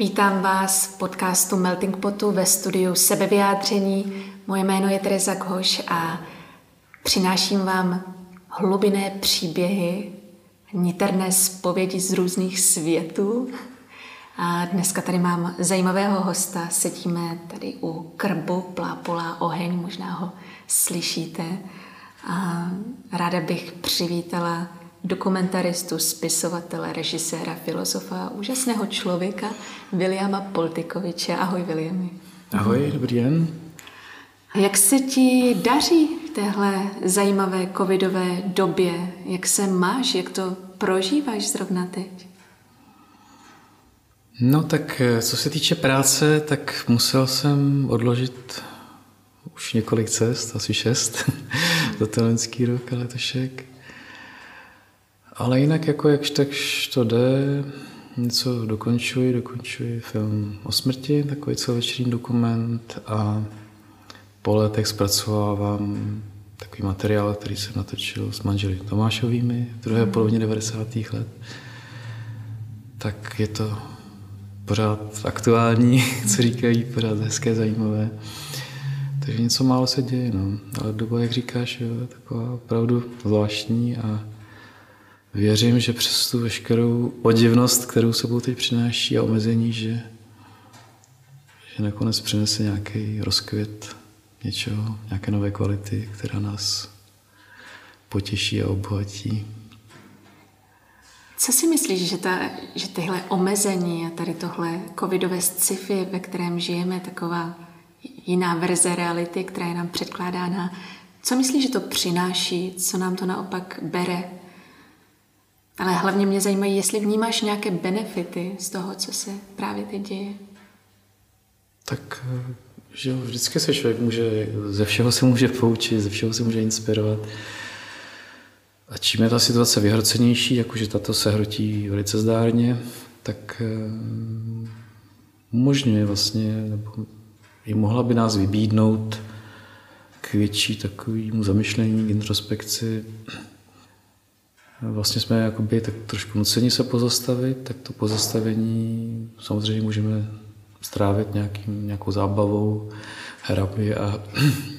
Vítám vás v podcastu Melting Potu ve studiu Sebevyjádření. Moje jméno je Teresa Koš a přináším vám hlubinné příběhy, niterné zpovědi z různých světů. A dneska tady mám zajímavého hosta. Sedíme tady u krbu, plápolá oheň, možná ho slyšíte. A ráda bych přivítala dokumentaristu, spisovatele, režiséra, filozofa, úžasného člověka Williama Poltikoviče. Ahoj, Williami. Ahoj, dobrý den. Jak se ti daří v téhle zajímavé covidové době? Jak se máš? Jak to prožíváš zrovna teď? No tak eh, co se týče práce, tak musel jsem odložit už několik cest, asi šest, za ten loňský rok a letošek. Ale jinak jako jakž takž to jde, něco dokončuji, dokončuji film o smrti, takový celovečerní dokument a po letech zpracovávám takový materiál, který jsem natočil s manželi Tomášovými v druhé hmm. polovině 90. let. Tak je to pořád aktuální, co říkají, pořád hezké, zajímavé. Takže něco málo se děje, no. Ale doba, jak říkáš, je taková opravdu zvláštní a věřím, že přes tu veškerou odivnost, kterou sebou teď přináší a omezení, že, že nakonec přinese nějaký rozkvět něčeho, nějaké nové kvality, která nás potěší a obohatí. Co si myslíš, že, ta, že tyhle omezení a tady tohle covidové sci-fi, ve kterém žijeme, taková jiná verze reality, která je nám předkládána, co myslíš, že to přináší, co nám to naopak bere? Ale hlavně mě zajímají, jestli vnímáš nějaké benefity z toho, co se právě teď děje. Tak že vždycky se člověk může, ze všeho se může poučit, ze všeho se může inspirovat. A čím je ta situace vyhrocenější, jakože tato se hrotí velice zdárně, tak eh, umožňuje vlastně, nebo i mohla by nás vybídnout k větší takovému zamyšlení, introspekci. Vlastně jsme jakoby tak trošku nuceni se pozastavit, tak to pozastavení samozřejmě můžeme strávit nějakým, nějakou zábavou, hrami a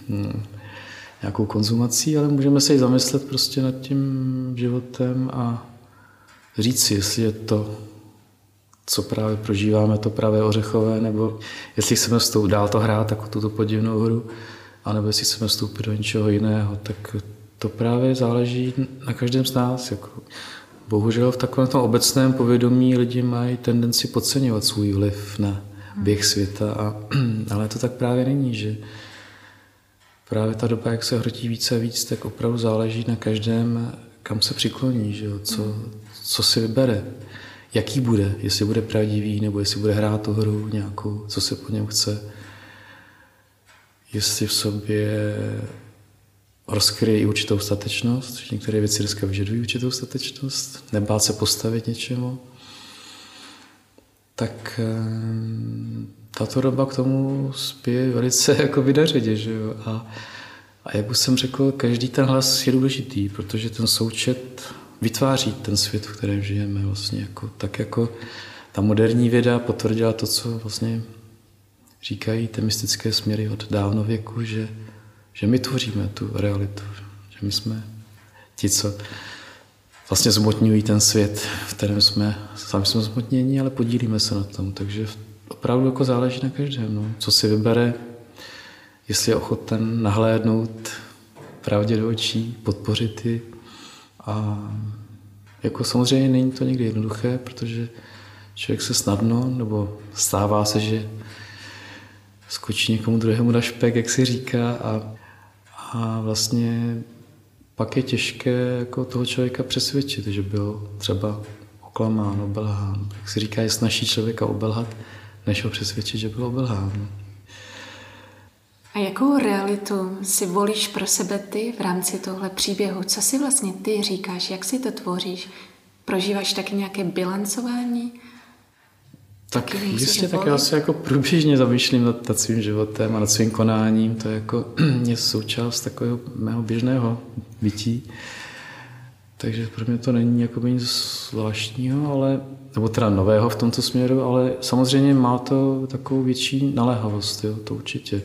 nějakou konzumací, ale můžeme se i zamyslet prostě nad tím životem a říct si, jestli je to, co právě prožíváme, to právě ořechové, nebo jestli chceme vstoupit, dál to hrát jako tuto podivnou hru, anebo jestli chceme vstoupit do něčeho jiného, tak to právě záleží na každém z nás. Jako. Bohužel v takovém tom obecném povědomí lidi mají tendenci podceňovat svůj vliv na běh světa, a, ale to tak právě není, že právě ta doba, jak se hrotí více a víc, tak opravdu záleží na každém, kam se přikloní, že jo? Co, co si vybere, jaký bude, jestli bude pravdivý, nebo jestli bude hrát tu hru nějakou, co se po něm chce, jestli v sobě rozkryje i určitou statečnost, že některé věci dneska vyžadují určitou statečnost, nebát se postavit něčemu, tak eh, tato doba k tomu spěje velice jako vydařeně. Že jo? A, a jak už jsem řekl, každý ten hlas je důležitý, protože ten součet vytváří ten svět, v kterém žijeme. Vlastně jako, tak jako ta moderní věda potvrdila to, co vlastně říkají ty mystické směry od dávno věku, že, že my tvoříme tu realitu, že my jsme ti, co vlastně zmotňují ten svět, v kterém jsme, sami jsme zmotnění, ale podílíme se na tom. Takže opravdu jako záleží na každém, no. co si vybere, jestli je ochoten nahlédnout pravdě do očí, podpořit ji. A jako samozřejmě není to někdy jednoduché, protože člověk se snadno, nebo stává se, že skočí někomu druhému na špek, jak si říká, a, a vlastně pak je těžké jako toho člověka přesvědčit, že byl třeba oklamán, obelhán. Jak se říká, je snažší člověka obelhat, než ho přesvědčit, že byl obelhán. A jakou realitu si volíš pro sebe ty v rámci tohle příběhu? Co si vlastně ty říkáš? Jak si to tvoříš? Prožíváš taky nějaké bilancování? Tak jistě, tak já se jako průběžně zamýšlím nad, nad svým životem a nad svým konáním. To je jako je součást takového mého běžného bytí. Takže pro mě to není jako nic zvláštního, ale, nebo teda nového v tomto směru, ale samozřejmě má to takovou větší naléhavost, jo, to určitě.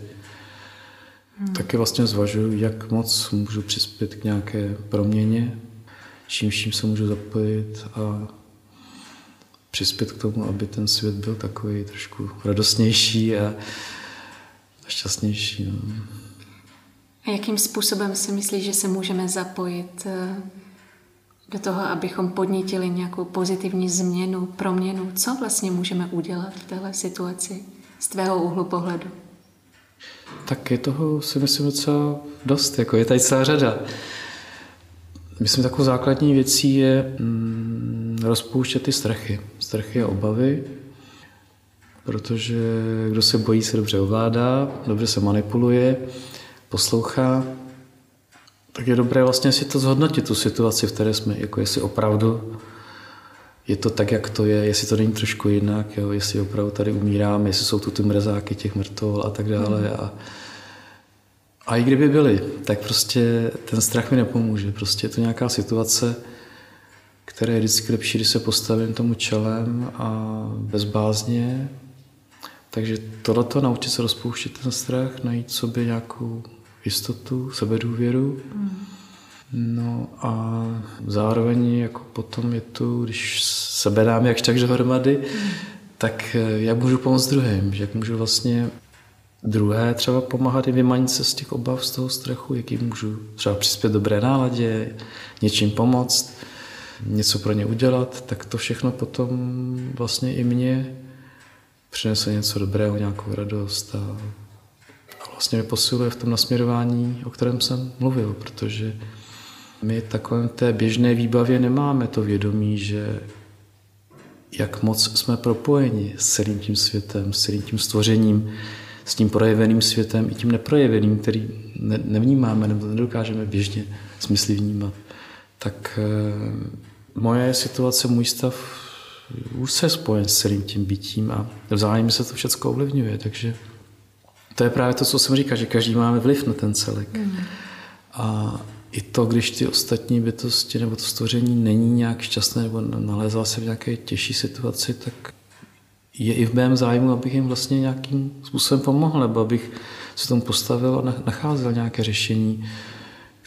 Hmm. Taky vlastně zvažuji, jak moc můžu přispět k nějaké proměně, čím vším se můžu zapojit a přispět k tomu, aby ten svět byl takový trošku radostnější a šťastnější. No. A jakým způsobem si myslíš, že se můžeme zapojit eh, do toho, abychom podnítili nějakou pozitivní změnu, proměnu? Co vlastně můžeme udělat v téhle situaci z tvého úhlu pohledu? Tak je toho si myslím docela dost, jako je tady celá řada. Myslím, takovou základní věcí je mm, rozpouštět ty strachy. Strachy a obavy, protože kdo se bojí, se dobře ovládá, dobře se manipuluje, poslouchá, tak je dobré vlastně si to zhodnotit, tu situaci, v které jsme, jako jestli opravdu je to tak, jak to je, jestli to není trošku jinak, jo, jestli opravdu tady umírám, jestli jsou tu ty mrzáky těch mrtvol a tak dále. Mm. A, a i kdyby byly, tak prostě ten strach mi nepomůže. Prostě je to nějaká situace, která je vždycky lepší, když se postavím tomu čelem a bez bázně. Takže tohleto naučit se rozpouštět ten strach, najít sobě nějakou jistotu, sebedůvěru. Mm. No a zároveň jako potom je tu, když sebe dám jakž tak dohromady, mm. tak eh, jak můžu pomoct druhým, jak můžu vlastně druhé třeba pomáhat i vymanit se z těch obav, z toho strachu, jaký můžu třeba přispět dobré náladě, něčím pomoct, něco pro ně udělat, tak to všechno potom vlastně i mě přinese něco dobrého, nějakou radost a vlastně mi posiluje v tom nasměrování, o kterém jsem mluvil, protože my takové té běžné výbavě nemáme to vědomí, že jak moc jsme propojeni s celým tím světem, s celým tím stvořením, s tím projeveným světem i tím neprojeveným, který ne, nevnímáme nebo nedokážeme běžně smysly vnímat. Tak e, moje situace, můj stav už se spojen s celým tím bytím a vzájemně se to všechno ovlivňuje, takže to je právě to, co jsem říkal, že každý máme vliv na ten celek. Mm. A i to, když ty ostatní bytosti nebo to stvoření není nějak šťastné nebo nalézá se v nějaké těžší situaci, tak je i v mém zájmu, abych jim vlastně nějakým způsobem pomohl, nebo abych se tomu postavil a nacházel nějaké řešení,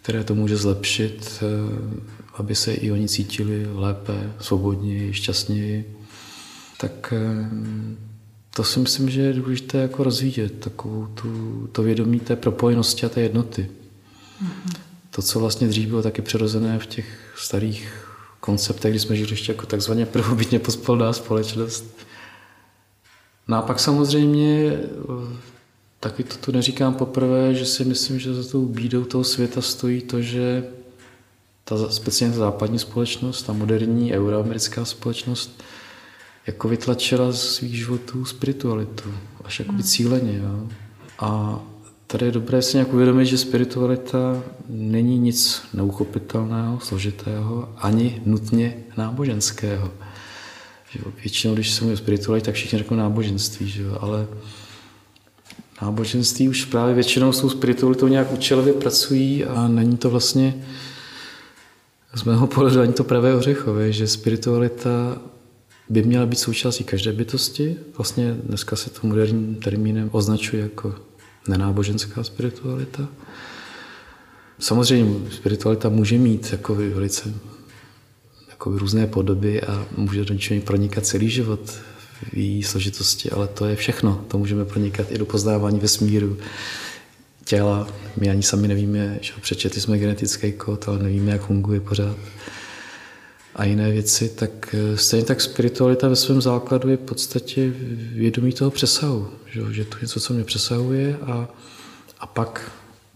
které to může zlepšit, eh, aby se i oni cítili lépe, svobodněji, šťastněji. Tak eh, to si myslím, že je důležité jako rozvíjet takovou tu, to vědomí té propojenosti a té jednoty. Mm-hmm. To, co vlastně dřív bylo taky přirozené v těch starých konceptech, kdy jsme žili ještě jako takzvaně prvobytně pospolná společnost. No a pak samozřejmě, taky to tu neříkám poprvé, že si myslím, že za tou bídou toho světa stojí to, že ta speciálně ta západní společnost, ta moderní euroamerická společnost, jako vytlačila z svých životů spiritualitu, až jako hmm. cíleně. Jo. A tady je dobré si nějak uvědomit, že spiritualita není nic neuchopitelného, složitého, ani nutně náboženského. Že většinou, když se mluví o spiritualitě, tak všichni řeknou náboženství, že jo, ale náboženství už právě většinou s tou spiritualitou nějak účelově pracují a není to vlastně z mého pohledu ani to pravé ořechové, že spiritualita by měla být součástí každé bytosti. Vlastně dneska se to moderním termínem označuje jako nenáboženská spiritualita. Samozřejmě spiritualita může mít jako velice jako různé podoby a může do něčeho pronikat celý život v její složitosti, ale to je všechno. To můžeme pronikat i do poznávání vesmíru, těla. My ani sami nevíme, že přečetli jsme genetický kód, ale nevíme, jak funguje pořád a jiné věci, tak eh, stejně tak spiritualita ve svém základu je v podstatě vědomí toho přesahu, že, že to něco, co mě přesahuje a, a pak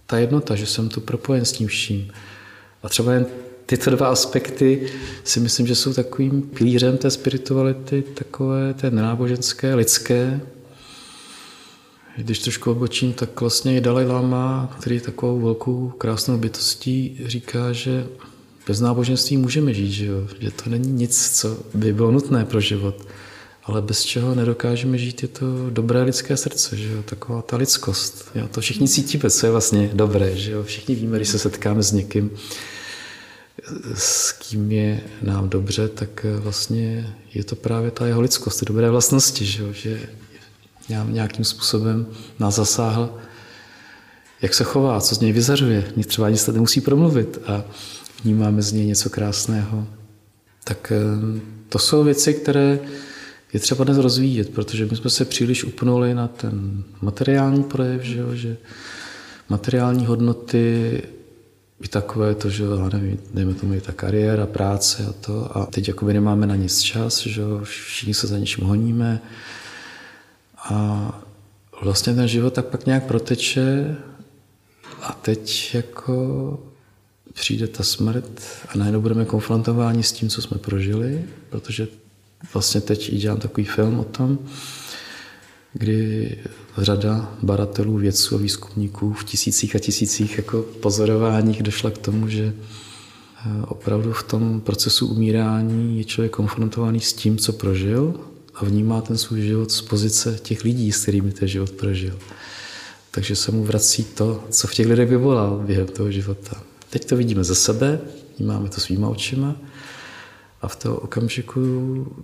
ta jednota, že jsem tu propojen s tím vším. A třeba jen tyto dva aspekty si myslím, že jsou takovým pilířem té spirituality, takové té náboženské, lidské. Když trošku obočím, tak vlastně i Dalai Lama, který je takovou velkou krásnou bytostí, říká, že bez náboženství můžeme žít, že, jo? že to není nic, co by bylo nutné pro život, ale bez čeho nedokážeme žít, je to dobré lidské srdce, že jo? taková ta lidskost. Jo? To všichni cítíme, co je vlastně dobré. Že jo? Všichni víme, když se setkáme s někým, s kým je nám dobře, tak vlastně je to právě ta jeho lidskost, ty dobré vlastnosti, že, že nějakým způsobem nás zasáhl, jak se chová, co z něj vyzařuje. Mě třeba nic tady nemusí promluvit a vnímáme z něj něco krásného. Tak eh, to jsou věci, které je třeba dnes rozvíjet, protože my jsme se příliš upnuli na ten materiální projev, že, jo, že materiální hodnoty i takové to, že já nevím, dejme tomu i ta kariéra, práce a to. A teď jakoby nemáme na nic čas, že jo, všichni se za něčím honíme. A vlastně ten život tak pak nějak proteče. A teď jako přijde ta smrt a najednou budeme konfrontováni s tím, co jsme prožili, protože vlastně teď i dělám takový film o tom, kdy řada baratelů, vědců a výzkumníků v tisících a tisících jako pozorováních došla k tomu, že eh, opravdu v tom procesu umírání je člověk konfrontovaný s tím, co prožil a vnímá ten svůj život z pozice těch lidí, s kterými ten život prožil. Takže se mu vrací to, co v těch lidech vyvolal během toho života. Teď to vidíme ze sebe, vnímáme to svýma očima a v toho okamžiku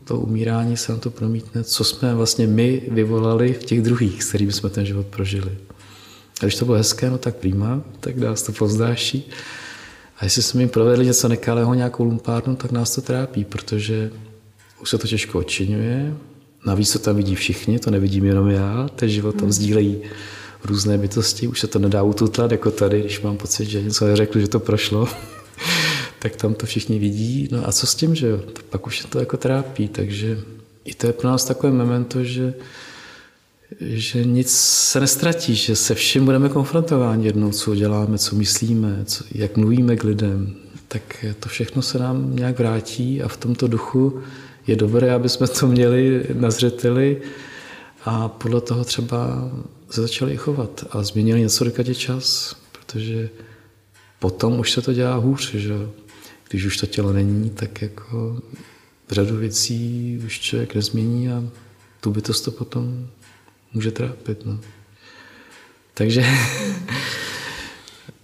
to umírání se na to promítne, co jsme vlastně my vyvolali v těch druhých, s kterými jsme ten život prožili. A když to bylo hezké, no tak prima, tak nás to povzdáší. A jestli jsme jim provedli něco nekalého, nějakou lumpárnu, tak nás to trápí, protože už se to těžko odčiňuje. Navíc to tam vidí všichni, to nevidím jenom já, ten život tam sdílejí různé bytosti, už se to nedá ututlat, jako tady, když mám pocit, že něco neřekl, že to prošlo, tak tam to všichni vidí. No a co s tím, že jo? Pak už to jako trápí, takže i to je pro nás takové memento, že, že nic se nestratí, že se vším budeme konfrontováni jednou, co děláme, co myslíme, co, jak mluvíme k lidem, tak to všechno se nám nějak vrátí a v tomto duchu je dobré, aby jsme to měli na zřeteli a podle toho třeba se začali chovat a změnili něco, dokud čas, protože potom už se to dělá hůř, že když už to tělo není, tak jako řadu věcí už člověk nezmění a tu bytost to potom může trápit. No. Takže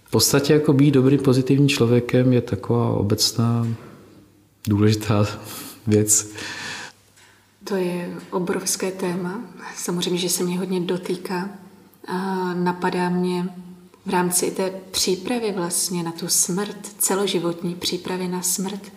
v podstatě jako být dobrým pozitivním člověkem je taková obecná důležitá věc. To je obrovské téma. Samozřejmě, že se mě hodně dotýká. A napadá mě v rámci té přípravy vlastně na tu smrt, celoživotní přípravy na smrt,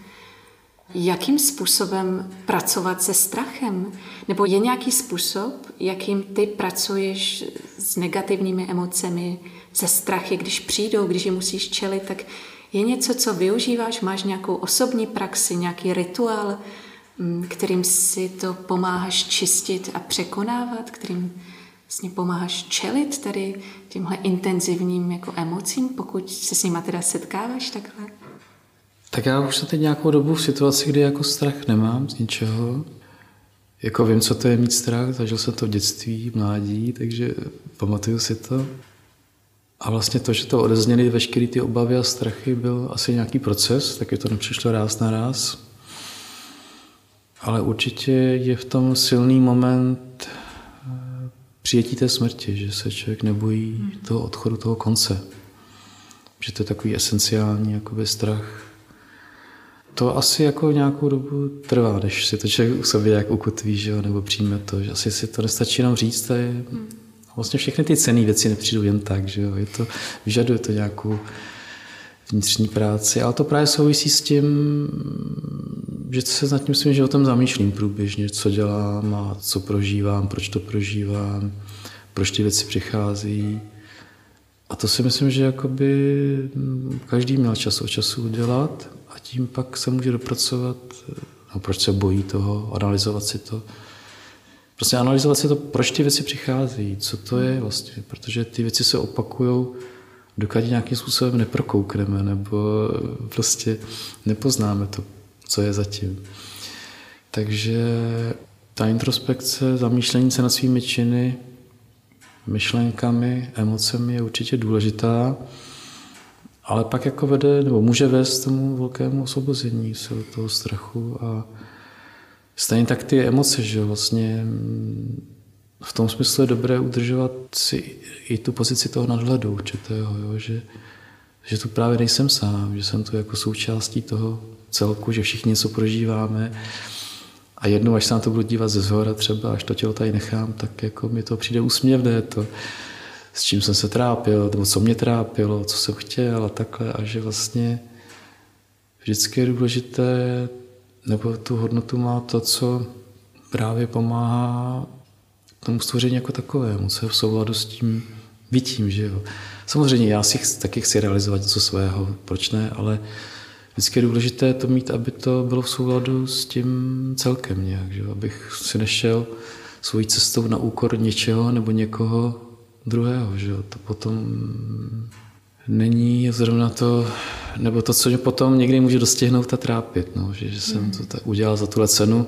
jakým způsobem pracovat se strachem? Nebo je nějaký způsob, jakým ty pracuješ s negativními emocemi, se strachy, když přijdou, když je musíš čelit, tak je něco, co využíváš? Máš nějakou osobní praxi, nějaký rituál, mm, kterým si to pomáháš čistit a překonávat, kterým vlastně pomáháš čelit tady tímhle intenzivním jako emocím, pokud se s nima teda setkáváš takhle? Tak já už jsem teď nějakou dobu v situaci, kdy jako strach nemám z ničeho. Jako vím, co to je mít strach, zažil jsem to v dětství, mládí, takže pamatuju si to. A vlastně to, že to odezněly veškeré ty obavy a strachy, byl asi nějaký proces, taky to nepřišlo ráz na ráz. Ale určitě je v tom silný moment přijetí té smrti, že se člověk nebojí hmm. toho odchodu, toho konce. Že to je takový esenciální jakoby strach. To asi jako nějakou dobu trvá, než si to člověk u sobě jak ukotví, že jo, nebo přijme to. Že asi si to nestačí nám říct, to je, hmm. vlastně všechny ty cené věci nepřijdou jen tak, že jo. Je to, vyžaduje to nějakou vnitřní práci, ale to právě souvisí s tím, že se nad tím svým životem zamýšlím průběžně, co dělám a co prožívám, proč to prožívám, proč ty věci přichází. A to si myslím, že jakoby každý měl čas od času udělat a tím pak se může dopracovat, no proč se bojí toho, analyzovat si to. Prostě analyzovat si to, proč ty věci přichází, co to je vlastně, protože ty věci se opakují, dokud nějakým způsobem neprokoukneme nebo prostě nepoznáme to co je zatím. Takže ta introspekce, zamýšlení se nad svými činy, myšlenkami, emocemi je určitě důležitá, ale pak jako vede, nebo může vést tomu velkému osvobození se od toho strachu a stejně tak ty emoce, že vlastně v tom smyslu je dobré udržovat si i tu pozici toho nadhledu určitého, jo, že že tu právě nejsem sám, že jsem tu jako součástí toho celku, že všichni něco prožíváme. A jednou, až se na to budu dívat ze zhora třeba, až to tělo tady nechám, tak jako mi to přijde úsměvné, to, s čím jsem se trápil, nebo co mě trápilo, co jsem chtěl a takhle. A že vlastně vždycky je důležité, nebo tu hodnotu má to, co právě pomáhá tomu stvoření jako takovému, co je v souladu s tím bytím, že jo. Samozřejmě já si taky chci realizovat něco svého, proč ne, ale vždycky je důležité to mít, aby to bylo v souladu s tím celkem nějak, že jo? abych si nešel svojí cestou na úkor něčeho nebo někoho druhého, že jo? to potom není zrovna to, nebo to, co mě potom někdy může dostihnout a trápit, no, že, že jsem to tak udělal za tuhle cenu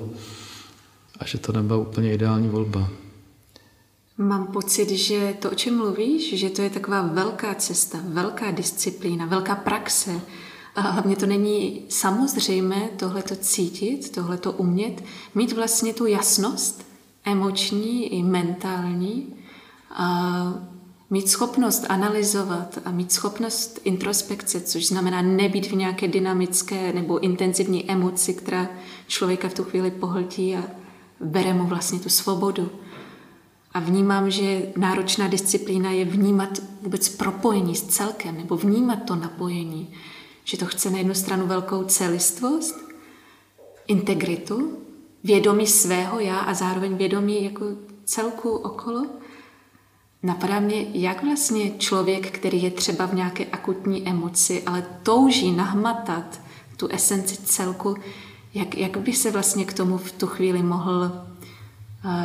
a že to nebyla úplně ideální volba. Mám pocit, že to, o čem mluvíš, že to je taková velká cesta, velká disciplína, velká praxe. A hlavně to není samozřejmé tohleto cítit, tohleto umět, mít vlastně tu jasnost emoční i mentální, a mít schopnost analyzovat a mít schopnost introspekce, což znamená nebýt v nějaké dynamické nebo intenzivní emoci, která člověka v tu chvíli pohltí a bere mu vlastně tu svobodu. A vnímám, že náročná disciplína je vnímat vůbec propojení s celkem, nebo vnímat to napojení. Že to chce na jednu stranu velkou celistvost, integritu, vědomí svého já a zároveň vědomí jako celku okolo. Napadá mě, jak vlastně člověk, který je třeba v nějaké akutní emoci, ale touží nahmatat tu esenci celku, jak, jak by se vlastně k tomu v tu chvíli mohl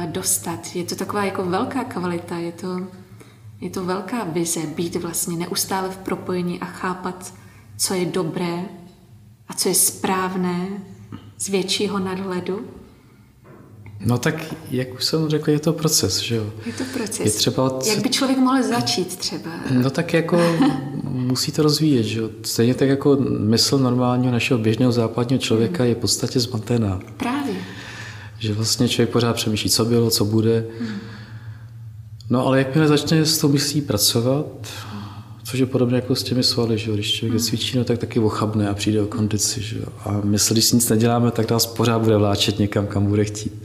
dostat. Je to taková jako velká kvalita, je to, je to velká vize být vlastně neustále v propojení a chápat, co je dobré a co je správné z většího nadhledu. No tak, jak už jsem řekl, je to proces, že jo? Je to proces. Je třeba od... Jak by člověk mohl začít třeba? No tak jako musí to rozvíjet, že jo? Stejně tak jako mysl normálního našeho běžného západního člověka je v podstatě zmatená. Právě. Že vlastně člověk pořád přemýšlí, co bylo, co bude. No ale jakmile začne s tou myslí pracovat, což je podobné jako s těmi svaly, že když člověk cvičí, no, tak taky ochabne a přijde o kondici. Že A mysl, když nic neděláme, tak nás pořád bude vláčet někam, kam bude chtít.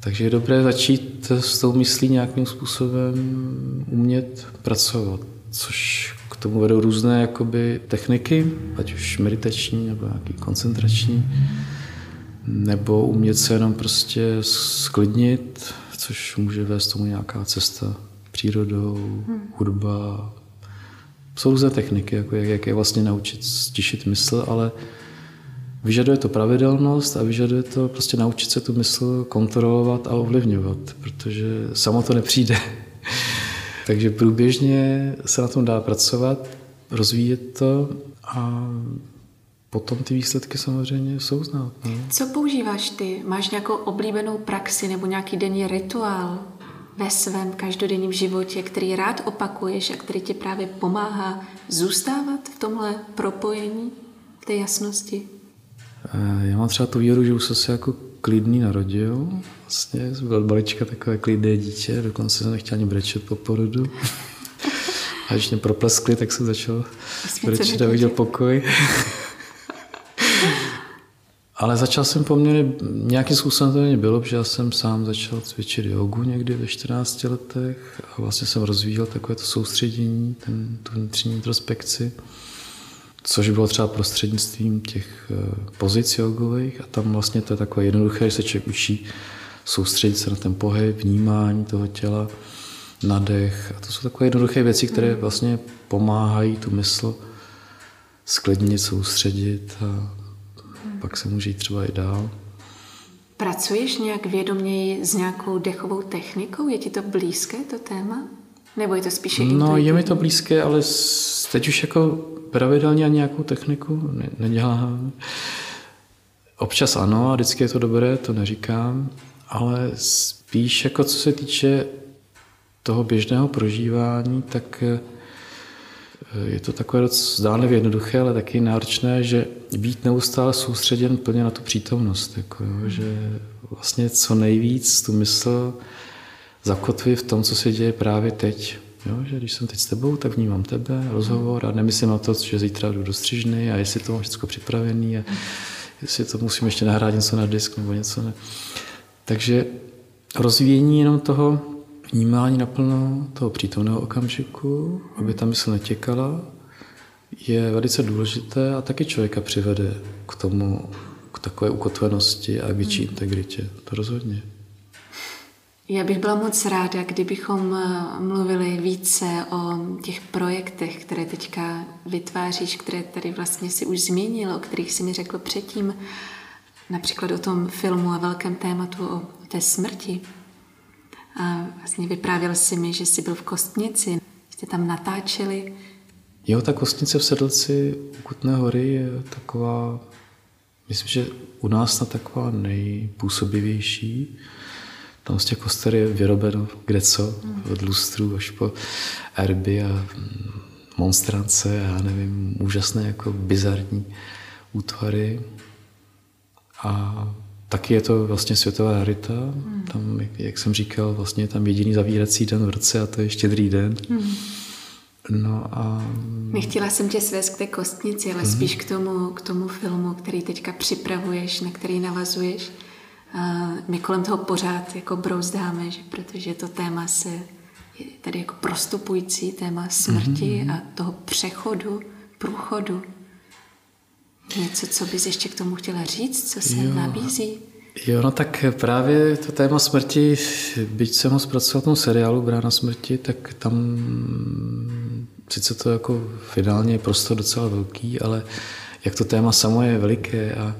Takže je dobré začít s tou myslí nějakým způsobem umět pracovat, což k tomu vedou různé jakoby, techniky, ať už meditační nebo nějaký koncentrační nebo umět se jenom prostě sklidnit, což může vést tomu nějaká cesta přírodou, hudba. Jsou různé techniky, jako jak, jak je vlastně naučit stišit mysl, ale vyžaduje to pravidelnost a vyžaduje to prostě naučit se tu mysl kontrolovat a ovlivňovat, protože samo to nepřijde. Takže průběžně se na tom dá pracovat, rozvíjet to a potom ty výsledky samozřejmě jsou znát. Ne? Co používáš ty? Máš nějakou oblíbenou praxi nebo nějaký denní rituál ve svém každodenním životě, který rád opakuješ a který ti právě pomáhá zůstávat v tomhle propojení, v té jasnosti? Eh, já mám třeba tu víru, že už jsem se jako klidný narodil. Vlastně byl balička takové klidné dítě, dokonce jsem nechtěl ani brečet po porodu. A když mě propleskli, tak jsem začal brečet a viděl pokoj. Ale začal jsem poměrně, nějakým způsobem to mě bylo, že já jsem sám začal cvičit jogu někdy ve 14 letech a vlastně jsem rozvíjel takové to soustředění, ten, tu vnitřní introspekci, což bylo třeba prostřednictvím těch eh, pozic jogových a tam vlastně to je takové jednoduché, že se člověk učí soustředit se na ten pohyb, vnímání toho těla, nadech a to jsou takové jednoduché věci, které vlastně pomáhají tu mysl sklidnit, soustředit a pak se může jít třeba i dál. Pracuješ nějak vědoměji s nějakou dechovou technikou? Je ti to blízké, to téma? Nebo je to spíše No, je mi to blízké, ale teď už jako pravidelně ani nějakou techniku ne- nedělám. Občas ano, a vždycky je to dobré, to neříkám, ale spíš jako co se týče toho běžného prožívání, tak je to takové dost zdánlivě jednoduché, ale taky náročné, že být neustále soustředěn plně na tu přítomnost. Jako, jo, že vlastně co nejvíc tu mysl zakotví v tom, co se děje právě teď. Jo, že když jsem teď s tebou, tak vnímám tebe, rozhovor a nemyslím na to, že zítra jdu do střižny a jestli to mám všechno připravený a jestli to musím ještě nahrát něco na disk nebo něco. Ne. Takže rozvíjení jenom toho vnímání naplno toho přítomného okamžiku, aby ta mysl netěkala, je velice důležité a taky člověka přivede k tomu, k takové ukotvenosti a větší integritě. To rozhodně. Já bych byla moc ráda, kdybychom eh, mluvili více o těch projektech, které teďka vytváříš, které tady vlastně si už zmínil, o kterých si mi řekl předtím, například o tom filmu a velkém tématu o té smrti. A vlastně vyprávěl si mi, že jsi byl v Kostnici, jste tam natáčeli. Jo, ta Kostnice v Sedlci u Kutné hory je taková, myslím, že u nás na taková nejpůsobivější. Tam z těch koster je vyrobeno kde co, od lustrů až po erby a monstrance, já nevím, úžasné jako bizarní útvary. A taky je to vlastně světová rarita. Hmm. Tam, jak jsem říkal, vlastně je tam jediný zavírací den v roce a to je štědrý den. Hmm. No a... Nechtěla jsem tě svést k té kostnici, ale hmm. spíš k tomu, k tomu filmu, který teďka připravuješ, na který navazuješ my kolem toho pořád jako brouzdáme, že protože to téma se je tady jako prostupující téma smrti mm-hmm. a toho přechodu, průchodu. Něco, co bys ještě k tomu chtěla říct, co se jo. nabízí? Jo, no tak právě to téma smrti, byť jsem ho zpracoval v tom seriálu Brána smrti, tak tam sice to jako finálně je prostor docela velký, ale jak to téma samo je veliké a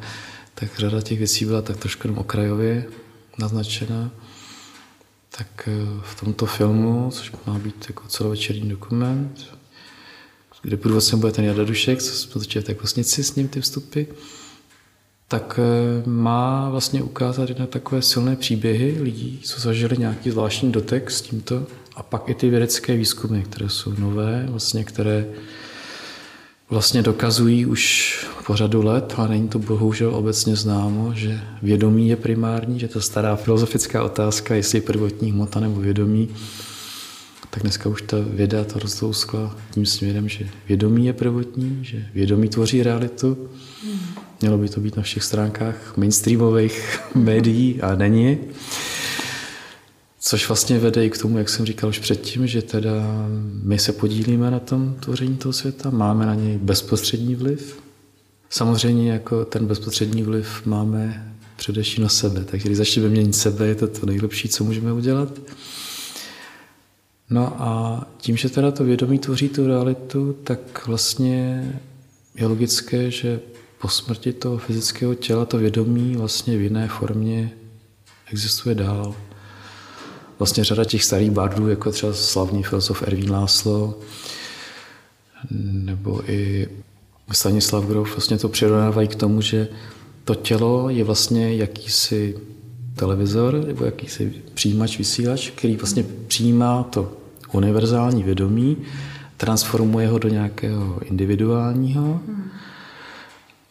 tak řada těch věcí byla tak trošku jenom okrajově naznačena. Tak eh, v tomto filmu, což má být jako celovečerní dokument, kde průvodcem bude ten Jada Dušek, co jsme točili v té kosnici s ním ty vstupy, tak eh, má vlastně ukázat jedna takové silné příběhy lidí, co zažili nějaký zvláštní dotek s tímto a pak i ty vědecké výzkumy, které jsou nové, vlastně, které vlastně dokazují už po řadu let, ale není to bohužel obecně známo, že vědomí je primární, že ta stará filozofická otázka, jestli je prvotní hmota nebo vědomí, tak dneska už ta věda to rozlouskla tím směrem, že vědomí je prvotní, že vědomí tvoří realitu. Mělo by to být na všech stránkách mainstreamových médií a není. Což vlastně vede i k tomu, jak jsem říkal už předtím, že teda my se podílíme na tom tvoření toho světa, máme na něj bezprostřední vliv. Samozřejmě jako ten bezprostřední vliv máme především na sebe, takže když začneme měnit sebe, je to to nejlepší, co můžeme udělat. No a tím, že teda to vědomí tvoří tu realitu, tak vlastně je logické, že po smrti toho fyzického těla to vědomí vlastně v jiné formě existuje dál. Vlastně řada těch starých bardů, jako třeba slavný filozof Erwin Láslo, nebo i Stanislav Grof, vlastně to přirovnávají k tomu, že to tělo je vlastně jakýsi televizor nebo jakýsi přijímač, vysílač, který vlastně přijímá to univerzální vědomí, transformuje ho do nějakého individuálního.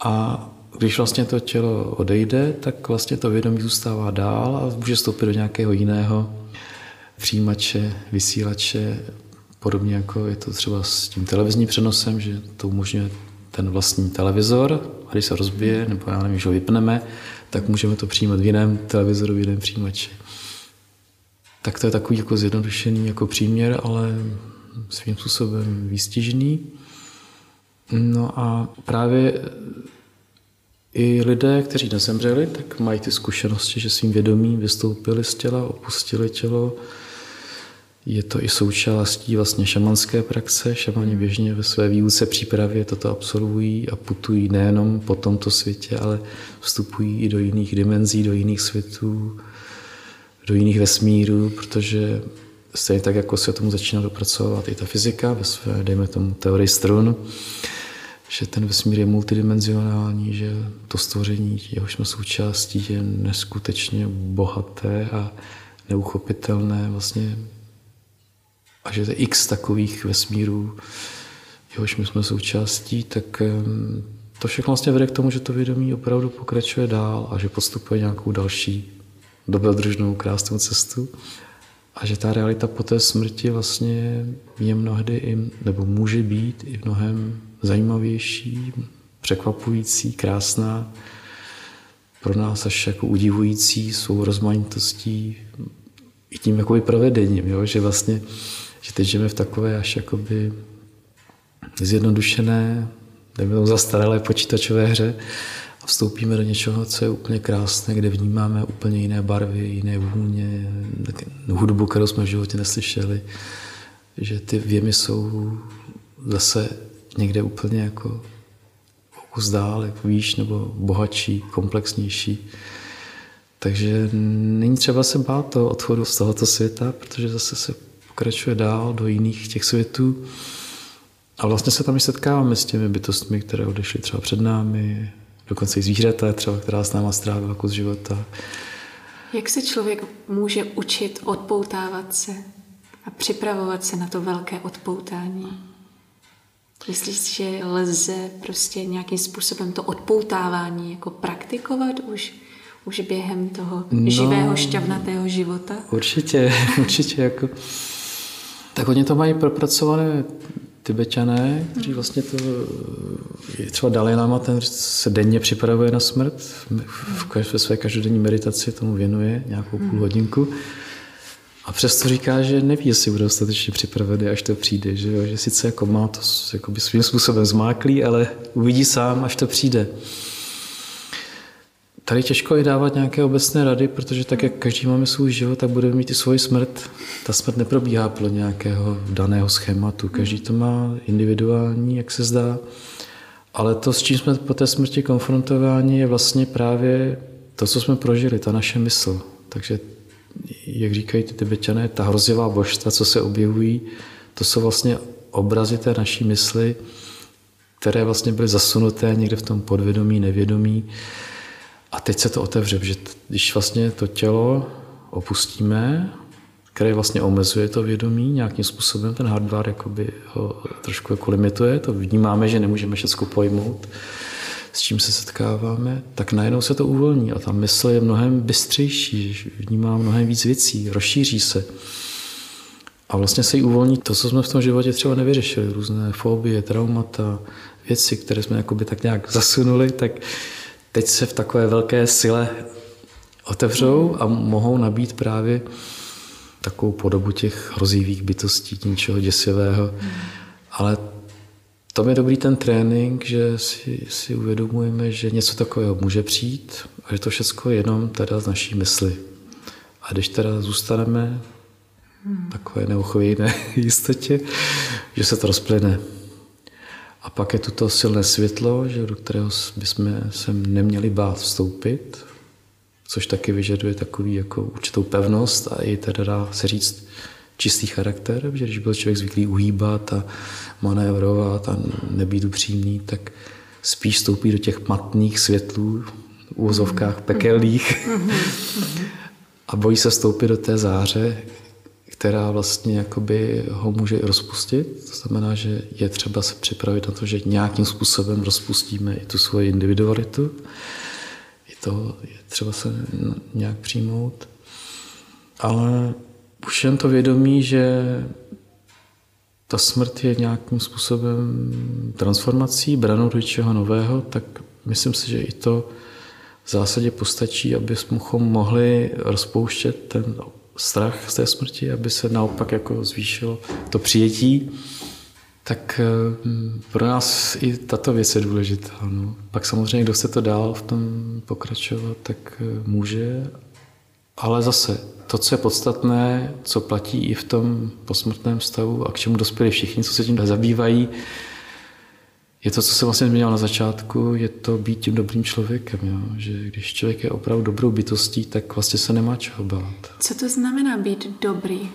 A když vlastně to tělo odejde, tak vlastně to vědomí zůstává dál a může vstoupit do nějakého jiného přijímače, vysílače, podobně jako je to třeba s tím televizním přenosem, že to umožňuje ten vlastní televizor a když se rozbije, nebo já nevím, že ho vypneme, tak můžeme to přijímat v jiném televizoru, v jiném přijímači. Tak to je takový jako zjednodušený jako příměr, ale svým způsobem výstižný. No a právě i lidé, kteří nezemřeli, tak mají ty zkušenosti, že svým vědomím vystoupili z těla, opustili tělo, je to i součástí vlastně šamanské praxe. Šamani běžně ve své výuce přípravě toto absolvují a putují nejenom po tomto světě, ale vstupují i do jiných dimenzí, do jiných světů, do jiných vesmírů, protože stejně tak, jako se tomu začíná dopracovat i ta fyzika ve své, dejme tomu, teorii strun, že ten vesmír je multidimenzionální, že to stvoření, jehož jsme součástí, je neskutečně bohaté a neuchopitelné vlastně a že je x takových vesmírů, jehož my jsme součástí, tak to všechno vlastně vede k tomu, že to vědomí opravdu pokračuje dál a že postupuje nějakou další dobrodružnou krásnou cestu. a že ta realita po té smrti vlastně je mnohdy, i, nebo může být i mnohem zajímavější, překvapující, krásná, pro nás až jako udivující svou rozmanitostí i tím jakoby provedením, jo? že vlastně, že teď žijeme v takové až jakoby zjednodušené, nebo zastaralé počítačové hře a vstoupíme do něčeho, co je úplně krásné, kde vnímáme úplně jiné barvy, jiné vůně, hudbu, kterou jsme v životě neslyšeli, že ty věmy jsou zase někde úplně jako kus dál, jako výš nebo bohatší, komplexnější. Takže není třeba se bát toho odchodu z tohoto světa, protože zase se pokračuje dál do jiných těch světů. A vlastně se tam i setkáváme s těmi bytostmi, které odešly třeba před námi, dokonce i zvířata, třeba, která s náma strávila kus života. Jak se člověk může učit odpoutávat se a připravovat se na to velké odpoutání? Myslíš, že lze prostě nějakým způsobem to odpoutávání jako praktikovat už, už během toho no, živého, šťavnatého života? Určitě, určitě. Jako, tak oni to mají propracované tibetané, kteří vlastně to, je třeba Dalai Lama, ten se denně připravuje na smrt, ve své každodenní meditaci tomu věnuje nějakou půl hodinku. A přesto říká, že neví, jestli bude dostatečně připravený, až to přijde. Že, jo? že sice jako má to jakoby svým způsobem zmáklý, ale uvidí sám, až to přijde. Tady těžko je dávat nějaké obecné rady, protože tak, jak každý máme svůj život, tak budeme mít i svoji smrt. Ta smrt neprobíhá podle nějakého daného schématu. Každý to má individuální, jak se zdá. Ale to, s čím jsme po té smrti konfrontováni, je vlastně právě to, co jsme prožili, ta naše mysl. Takže jak říkají ty tibetané, ta hrozivá božstva, co se objevují, to jsou vlastně obrazy té naší mysli, které vlastně byly zasunuté někde v tom podvědomí, nevědomí. A teď se to otevře, že když vlastně to tělo opustíme, které vlastně omezuje to vědomí nějakým způsobem, ten hardware jakoby ho trošku jako limituje, to vnímáme, že nemůžeme všechno pojmout, s čím se setkáváme, tak najednou se to uvolní a ta mysl je mnohem bystřejší, vnímá mnohem víc věcí, rozšíří se. A vlastně se jí uvolní to, co jsme v tom životě třeba nevyřešili, různé fobie, traumata, věci, které jsme jakoby tak nějak zasunuli, tak teď se v takové velké sile otevřou a mohou nabít právě takovou podobu těch hrozivých bytostí, něčeho děsivého. Ale to je dobrý ten trénink, že si, si uvědomujeme, že něco takového může přijít a že to všechno je jenom teda z naší mysli. A když teda zůstaneme takové neuchovějné jistotě, že se to rozplyne. A pak je tu to silné světlo, že do kterého bychom se neměli bát vstoupit, což taky vyžaduje takový jako určitou pevnost a i teda dá se říct čistý charakter, že když byl člověk zvyklý uhýbat a manévrovat a nebýt upřímný, tak spíš stoupí do těch matných světlů, v úvozovkách pekelných. A bojí se vstoupit do té záře, která vlastně jakoby ho může rozpustit. To znamená, že je třeba se připravit na to, že nějakým způsobem rozpustíme i tu svoji individualitu. I to je třeba se nějak přijmout. Ale už jen to vědomí, že ta smrt je nějakým způsobem transformací, branou do něčeho nového, tak myslím si, že i to v zásadě postačí, aby jsme mohli rozpouštět ten strach z té smrti, aby se naopak jako zvýšilo to přijetí, tak eh, pro nás i tato věc je důležitá. No. Pak samozřejmě, kdo se to dál v tom pokračovat, tak eh, může, ale zase to, co je podstatné, co platí i v tom posmrtném stavu a k čemu dospěli všichni, co se tím zabývají, je to, co jsem vlastně zmínil na začátku, je to být tím dobrým člověkem. Jo? Že když člověk je opravdu dobrou bytostí, tak vlastně se nemá čeho bát. Co to znamená být dobrý?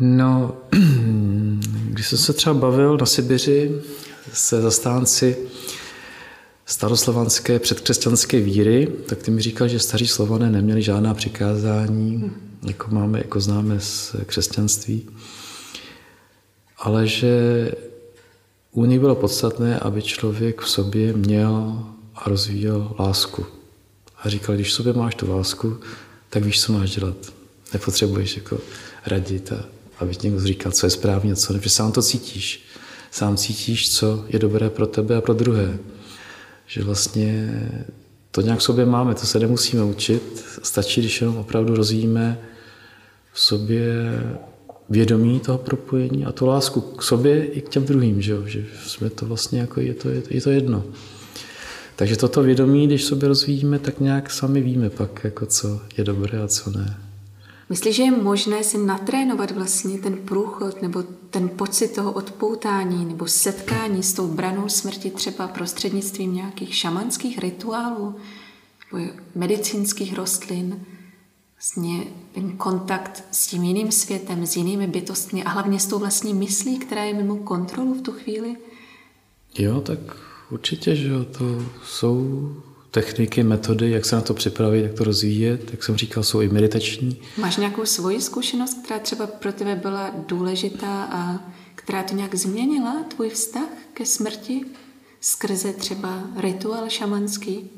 No, když jsem se třeba bavil na Sibiři se zastánci staroslovanské předkřesťanské víry, tak ty mi říkal, že staří slované neměli žádná přikázání, jako máme, jako známe z křesťanství, ale že u nich bylo podstatné, aby člověk v sobě měl a rozvíjel lásku. A říkal, když v sobě máš tu lásku, tak víš, co máš dělat. Nepotřebuješ jako radit a aby ti někdo říkal, co je správně, co ne, protože sám to cítíš. Sám cítíš, co je dobré pro tebe a pro druhé. Že vlastně to nějak v sobě máme, to se nemusíme učit. Stačí, když jenom opravdu rozvíjíme v sobě vědomí toho propojení a tu lásku k sobě i k těm druhým, že, jo? že jsme to vlastně jako, je to, je to jedno. Takže toto vědomí, když sobě rozvíjíme, tak nějak sami víme pak, jako co je dobré a co ne. Myslíš, že je možné si natrénovat vlastně ten průchod nebo ten pocit toho odpoutání nebo setkání s tou branou smrti třeba prostřednictvím nějakých šamanských rituálů nebo medicínských rostlin? Vlastně ten kontakt s tím jiným světem, s jinými bytostmi a hlavně s tou vlastní myslí, která je mimo kontrolu v tu chvíli? Jo, tak určitě, že jo, to jsou techniky, metody, jak se na to připravit, jak to rozvíjet, jak jsem říkal, jsou i meditační. Máš nějakou svoji zkušenost, která třeba pro tebe byla důležitá a která to nějak změnila, tvůj vztah ke smrti, skrze třeba rituál šamanský?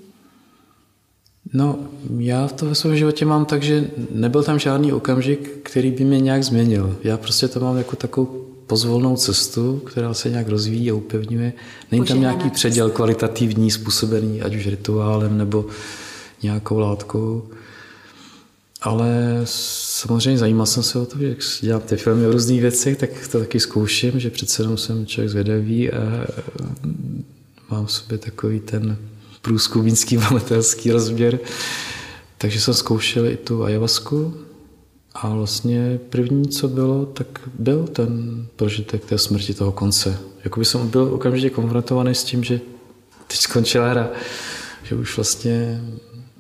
No, já to ve svém životě mám tak, že nebyl tam žádný okamžik, který by mě nějak změnil. Já prostě to mám jako takovou pozvolnou cestu, která se nějak rozvíjí a upevňuje. Není tam nějaký předěl kvalitativní, způsobený, ať už rituálem nebo nějakou látkou. Ale samozřejmě zajímal jsem se o to, jak dělám ty filmy o různých věcech, tak to taky zkouším, že přece jenom jsem člověk zvědavý a mám v sobě takový ten průzkumínský maletelský rozměr. Takže jsem zkoušel i tu ajavasku, a vlastně první, co bylo, tak byl ten prožitek té smrti, toho konce. Jakoby jsem byl okamžitě konfrontovaný s tím, že teď skončila hra. Že už vlastně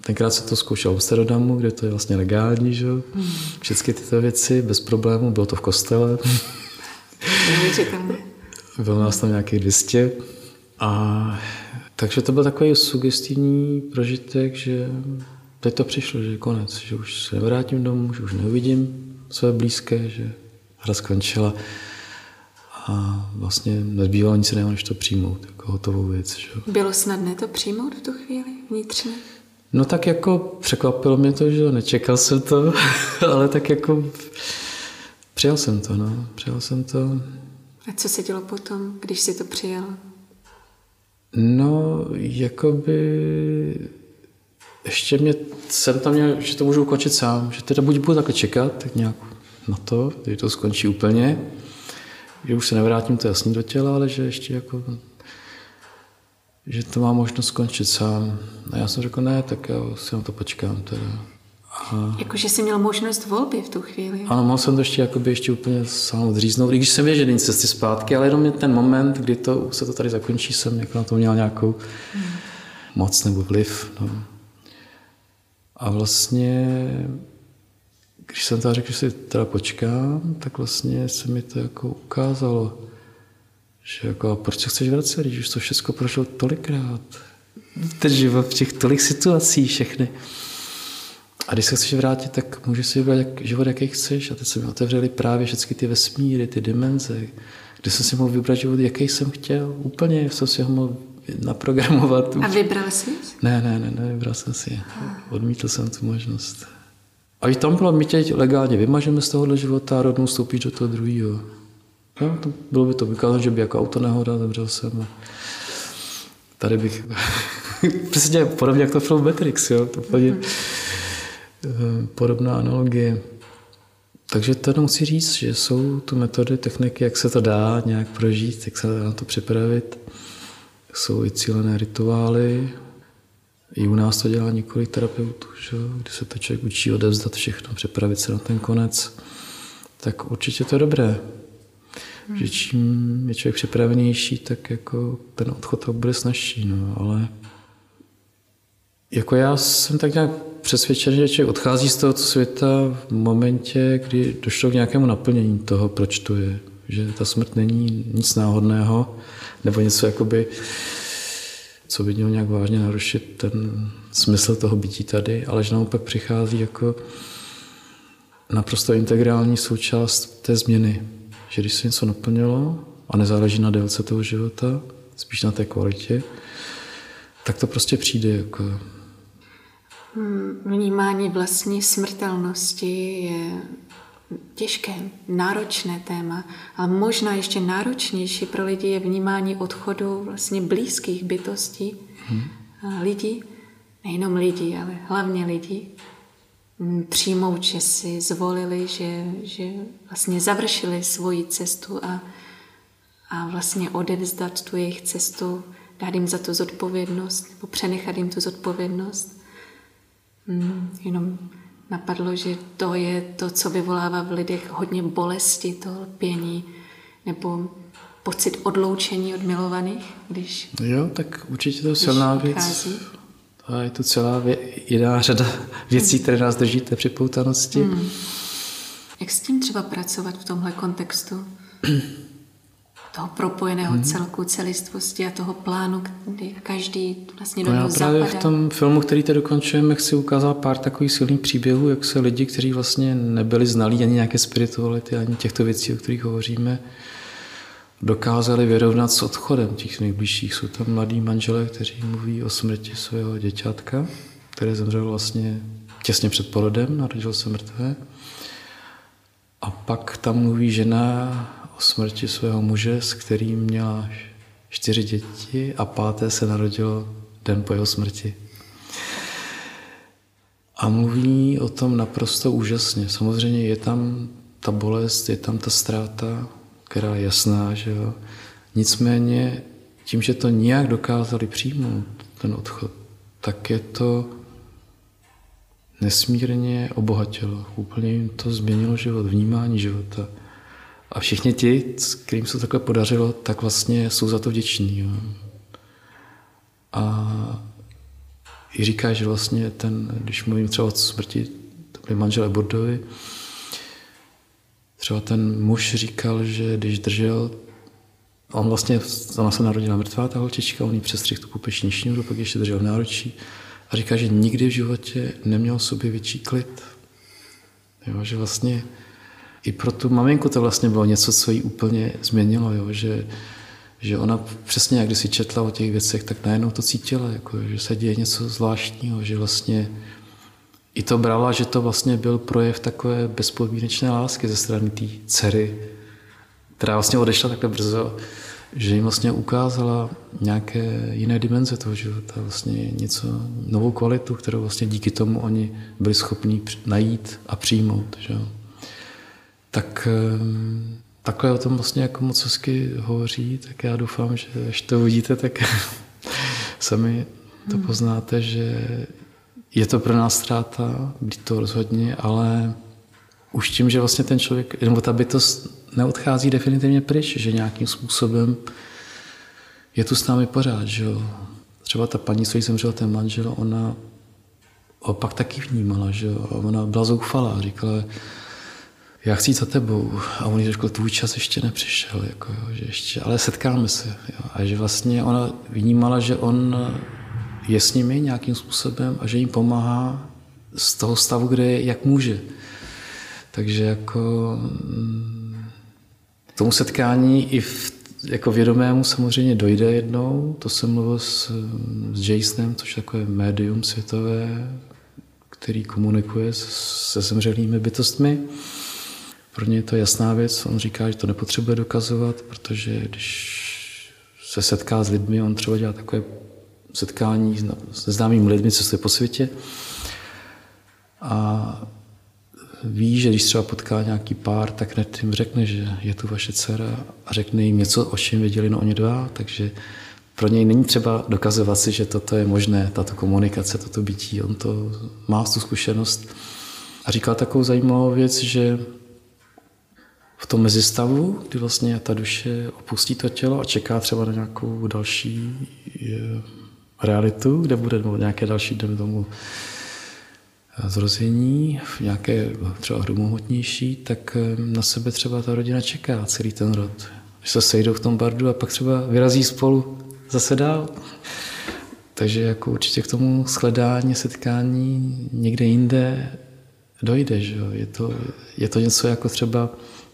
tenkrát se to zkoušel v Amsterdamu, kde to je vlastně legální, že? Všechny tyto věci bez problémů, bylo to v kostele. bylo nás tam nějakých 200. A takže to byl takový sugestivní prožitek, že teď to přišlo, že je konec, že už se nevrátím domů, že už neuvidím své blízké, že hra skončila a vlastně nezbývalo nic jiného, než to přijmout jako hotovou věc. Že? Bylo snadné to přijmout v tu chvíli vnitřně? No tak jako překvapilo mě to, že nečekal jsem to, ale tak jako přijal jsem to, no, přijal jsem to. A co se dělo potom, když si to přijal? No, jakoby ještě mě, jsem tam měl, že to můžu ukončit sám, že teda buď budu takhle čekat tak nějak na to, když to skončí úplně, že už se nevrátím to jasně do těla, ale že ještě jako že to má možnost skončit sám. A já jsem řekl, ne, tak já si na to počkám teda. Jakože jsi měl možnost volby v tu chvíli. Ano, mohl jsem to ještě, jakoby ještě úplně sám odříznout, i když jsem věděl, že cesty zpátky, ale jenom ten moment, kdy to, se to tady zakončí, jsem jako na to měl nějakou hmm. moc nebo vliv. No. A vlastně, když jsem teda řekl, že si teda počkám, tak vlastně se mi to jako ukázalo, že jako, a proč se chceš vracet, když už to všechno prošlo tolikrát. Ten život v těch tolik situací všechny. A když se chceš vrátit, tak můžeš si vybrat jak, život, jaký chceš. A teď se mi otevřely právě všechny ty vesmíry, ty dimenze, kde jsem si mohl vybrat život, jaký jsem chtěl. Úplně jsem si ho mohl naprogramovat. A vybral jsi? Ne, ne, ne, ne, vybral jsem si. Odmítl jsem tu možnost. A i tam bylo, my tě legálně vymažeme z tohohle života a rovnou vstoupíš do toho druhého. No, to bylo by to vykázat, že by jako auto nehoda, zemřel jsem. A tady bych... Přesně podobně jak to film Matrix, jo? To úplně mm-hmm. Podobná analogie. Takže to jenom chci říct, že jsou tu metody, techniky, jak se to dá nějak prožít, jak se na to připravit jsou i cílené rituály. I u nás to dělá několik terapeutů, že? kdy se to člověk učí odevzdat všechno, připravit se na ten konec. Tak určitě to je dobré. Hmm. Že čím je člověk připravenější, tak jako ten odchod to bude snažší. No. Ale jako já jsem tak nějak přesvědčen, že člověk odchází z tohoto světa v momentě, kdy došlo k nějakému naplnění toho, proč to je. Že ta smrt není nic náhodného, nebo něco jakoby, co by mělo nějak vážně narušit ten smysl toho bytí tady, ale že naopak přichází jako naprosto integrální součást té změny. Že když se něco naplnilo a nezáleží na délce toho života, spíš na té kvalitě, tak to prostě přijde jako vnímání vlastní smrtelnosti je těžké, náročné téma, ale možná ještě náročnější pro lidi je vnímání odchodu vlastně blízkých bytostí, hmm. lidí, nejenom lidí, ale hlavně lidí, hm, přijmout, že si zvolili, že, že vlastně završili svoji cestu a, a vlastně odevzdat tu jejich cestu, dát jim za to zodpovědnost, nebo přenechat jim tu zodpovědnost. Hmm, jenom napadlo, že to je to, co vyvolává v lidech hodně bolesti, to lpění, nebo pocit odloučení od milovaných, když Jo, tak určitě to je silná věc. A je to celá vě- jiná řada věcí, které nás drží té připoutanosti. Hmm. Jak s tím třeba pracovat v tomhle kontextu? toho propojeného hmm. celku, celistvosti a toho plánu, kdy každý vlastně do no já právě zapadá. v tom filmu, který teď dokončujeme, chci ukázat pár takových silných příběhů, jak se lidi, kteří vlastně nebyli znalí ani nějaké spirituality, ani těchto věcí, o kterých hovoříme, dokázali vyrovnat s odchodem těch nejbližších. Jsou tam mladí manželé, kteří mluví o smrti svého děťátka, které zemřelo vlastně těsně před porodem, narodil se mrtvé. A pak tam mluví žena smrti svého muže, s kterým měla čtyři děti a páté se narodilo den po jeho smrti. A mluví o tom naprosto úžasně. Samozřejmě je tam ta bolest, je tam ta ztráta, která je jasná, že jo. Nicméně tím, že to nějak dokázali přijmout, ten odchod, tak je to nesmírně obohatilo. Úplně jim to změnilo život, vnímání života. A všichni ti, kterým se takhle podařilo, tak vlastně jsou za to vděční. Jo. A i říká, že vlastně ten, když mluvím třeba o smrti, to byli manželé Bordovi, třeba ten muž říkal, že když držel, on vlastně, ona se narodila mrtvá, ta holčička, on jí přestřih tu pupeční šňůru, pak ještě držel v náručí a říká, že nikdy v životě neměl sobě větší klid. Jo, že vlastně i pro tu maminku to vlastně bylo něco, co jí úplně změnilo, jo? Že, že ona přesně, jak když si četla o těch věcech, tak najednou to cítila, jako, že se děje něco zvláštního, že vlastně i to brala, že to vlastně byl projev takové bezpodmínečné lásky ze strany té dcery, která vlastně odešla takhle brzo, že jim vlastně ukázala nějaké jiné dimenze toho života, vlastně něco, novou kvalitu, kterou vlastně díky tomu oni byli schopni najít a přijmout. Že? Tak ehm, takhle o tom vlastně jako moc hezky hovoří, tak já doufám, že až to uvidíte, tak sami to hmm. poznáte, že je to pro nás ztráta, být to rozhodně, ale už tím, že vlastně ten člověk, nebo ta bytost neodchází definitivně pryč, že nějakým způsobem je tu s námi pořád, že jo. Třeba ta paní, co jí zemřel ten manžel, ona opak taky vnímala, že jo. Ona byla zoufalá, říkala, já chci jít za tebou. A on jí řekl, tvůj čas ještě nepřišel, jako, že ještě, ale setkáme se. Jo. A že vlastně ona vnímala, že on je s nimi nějakým způsobem a že jim pomáhá z toho stavu, kde je, jak může. Takže jako mm, k tomu setkání i v, jako vědomému samozřejmě dojde jednou. To jsem mluvil s, s Jasonem, což je takové médium světové, který komunikuje se zemřelými bytostmi. Pro ně je to jasná věc, on říká, že to nepotřebuje dokazovat, protože když se setká s lidmi, on třeba dělá takové setkání se známými lidmi, co se po světě a ví, že když třeba potká nějaký pár, tak hned jim řekne, že je tu vaše dcera a řekne jim něco, o čem věděli no oni dva, takže pro něj není třeba dokazovat si, že toto je možné, tato komunikace, toto bytí. On to má tu zkušenost. A říkal takovou zajímavou věc, že v tom mezistavu, kdy vlastně ta duše opustí to tělo a čeká třeba na nějakou další eh, realitu, kde bude nějaké další, den tomu, eh, zrození, nějaké třeba hromohotnější, tak eh, na sebe třeba ta rodina čeká celý ten rod. Že se sejdou v tom bardu a pak třeba vyrazí spolu zase dál. Takže jako určitě k tomu shledání, setkání někde jinde dojde. Že? Je, to, je to něco jako třeba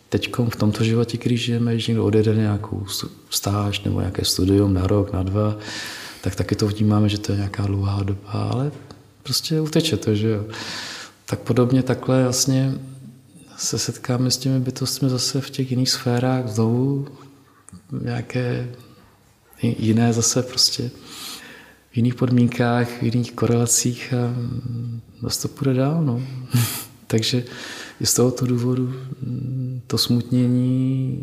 teď v tomto životě, když žijeme, když někdo odjede nějakou stáž nebo nějaké studium na rok, na dva, tak taky to vnímáme, že to je nějaká dlouhá doba, ale prostě uteče to, že jo. Tak podobně takhle vlastně se setkáme s těmi bytostmi zase v těch jiných sférách znovu, nějaké jiné zase prostě v jiných podmínkách, v jiných korelacích a zase to půjde dál. No. Takže i z tohoto důvodu to smutnění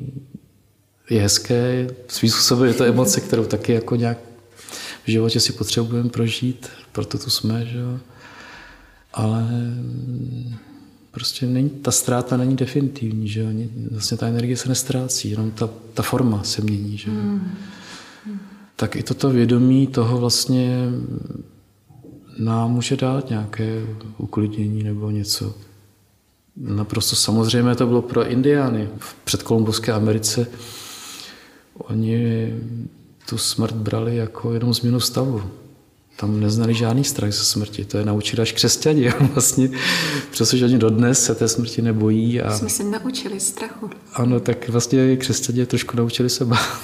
je hezké, svým způsobem je to emoce, kterou taky jako nějak v životě si potřebujeme prožít, proto tu jsme, že jo. Ale prostě není, ta ztráta není definitivní, že jo. Vlastně ta energie se nestrácí, jenom ta, ta forma se mění, že jo. Mm. Tak i toto vědomí toho vlastně nám může dát nějaké uklidnění nebo něco. Naprosto samozřejmě to bylo pro Indiány. V předkolumbovské Americe oni tu smrt brali jako jenom změnu stavu. Tam neznali žádný strach ze smrti. To je naučili až křesťani. Vlastně, přestože oni dodnes se té smrti nebojí. A... Jsme se naučili strachu. Ano, tak vlastně křesťani trošku naučili se bát.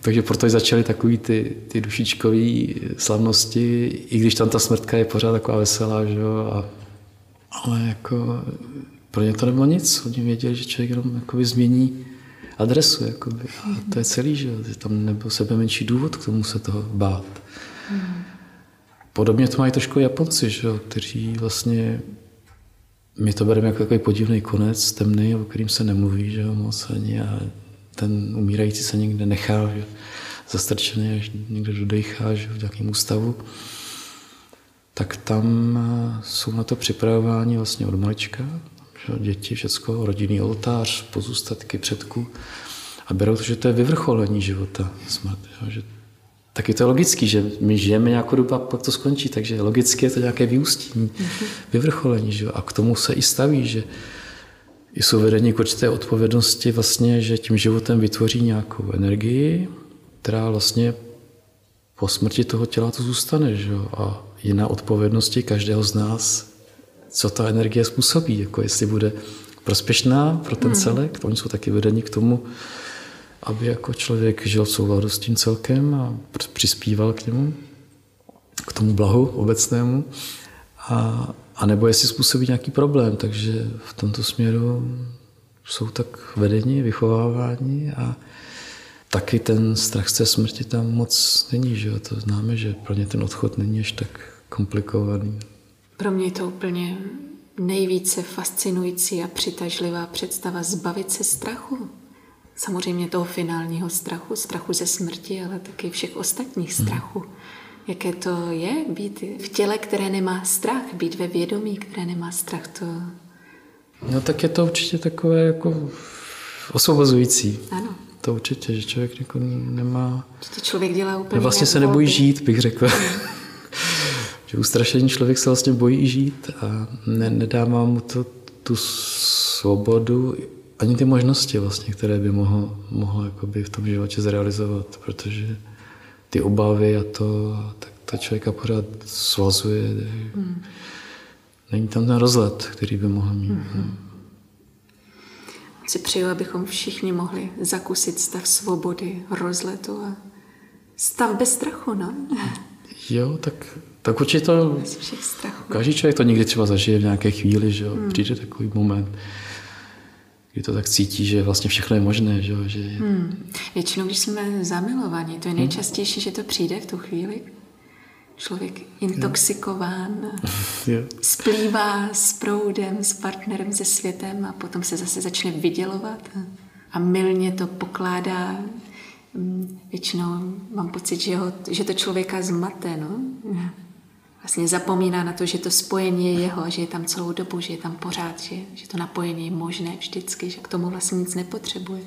Takže proto začaly takový ty, ty dušičkové slavnosti, i když tam ta smrtka je pořád taková veselá, že jo, a, ale jako pro ně to nebylo nic. Oni věděli, že člověk jenom jakoby změní adresu. Jakoby. A to je celý, že tam nebyl sebe menší důvod k tomu se toho bát. Podobně to mají trošku Japonci, že kteří vlastně my to bereme jako takový podivný konec, temný, o kterým se nemluví že moc ani a ten umírající se někde nechá že, zastrčený, až někde dodechá že, v nějakém ústavu, tak tam jsou na to připravováni vlastně od malička, že děti, všecko, rodinný oltář, pozůstatky předků a berou to, že to je vyvrcholení života, smrt. Jo, že taky to je logický, že my žijeme nějakou dobu a pak to skončí, takže logicky je to nějaké vyústění, mm-hmm. vyvrcholení. Že? A k tomu se i staví, že jsou vedení k určité odpovědnosti, vlastně, že tím životem vytvoří nějakou energii, která vlastně po smrti toho těla to zůstane. Že? A jiná odpovědnosti každého z nás co ta energie způsobí, jako jestli bude prospěšná pro ten hmm. celek. Oni jsou taky vedeni k tomu, aby jako člověk žil v souladu s tím celkem a přispíval k němu, k tomu blahu obecnému. A, a nebo jestli způsobí nějaký problém. Takže v tomto směru jsou tak vedeni, vychovávání a taky ten strach z té smrti tam moc není. Že jo? To známe, že pro ně ten odchod není až tak komplikovaný. Pro mě je to úplně nejvíce fascinující a přitažlivá představa zbavit se strachu. Samozřejmě toho finálního strachu, strachu ze smrti, ale taky všech ostatních hmm. strachů. Hmm. Jaké to je být v těle, které nemá strach, být ve vědomí, které nemá strach, to... No tak je to určitě takové jako osvobozující. Ano. To určitě, že člověk jako nemá... Že to člověk dělá úplně Vlastně se nebojí žít, bych řekl. Že ustrašený člověk se vlastně bojí žít a ne, nedává mu to tu svobodu ani ty možnosti vlastně, které by mohl, mohl jakoby v tom životě zrealizovat, protože ty obavy a to, tak ta člověka pořád svazuje. Hmm. Není tam ten rozhled, který by mohl mít. Hmm. Si přeju, abychom všichni mohli zakusit stav svobody, rozletu a stav bez strachu, no? Jo, tak tak určitě to... Každý člověk to někdy třeba zažije v nějaké chvíli, že jo. Hmm. Přijde takový moment, kdy to tak cítí, že vlastně všechno je možné, že jo. Že... Hmm. Většinou, když jsme zamilovaní, to je hmm. nejčastější, že to přijde v tu chvíli. Člověk intoxikován, yeah. splývá s proudem, s partnerem, se světem a potom se zase začne vydělovat a milně to pokládá hmm, Většinou mám pocit, že, ho, že to člověka zmate. No? Vlastně zapomíná na to, že to spojení je jeho, že je tam celou dobu, že je tam pořád, že, že to napojení je možné vždycky, že k tomu vlastně nic nepotřebuje.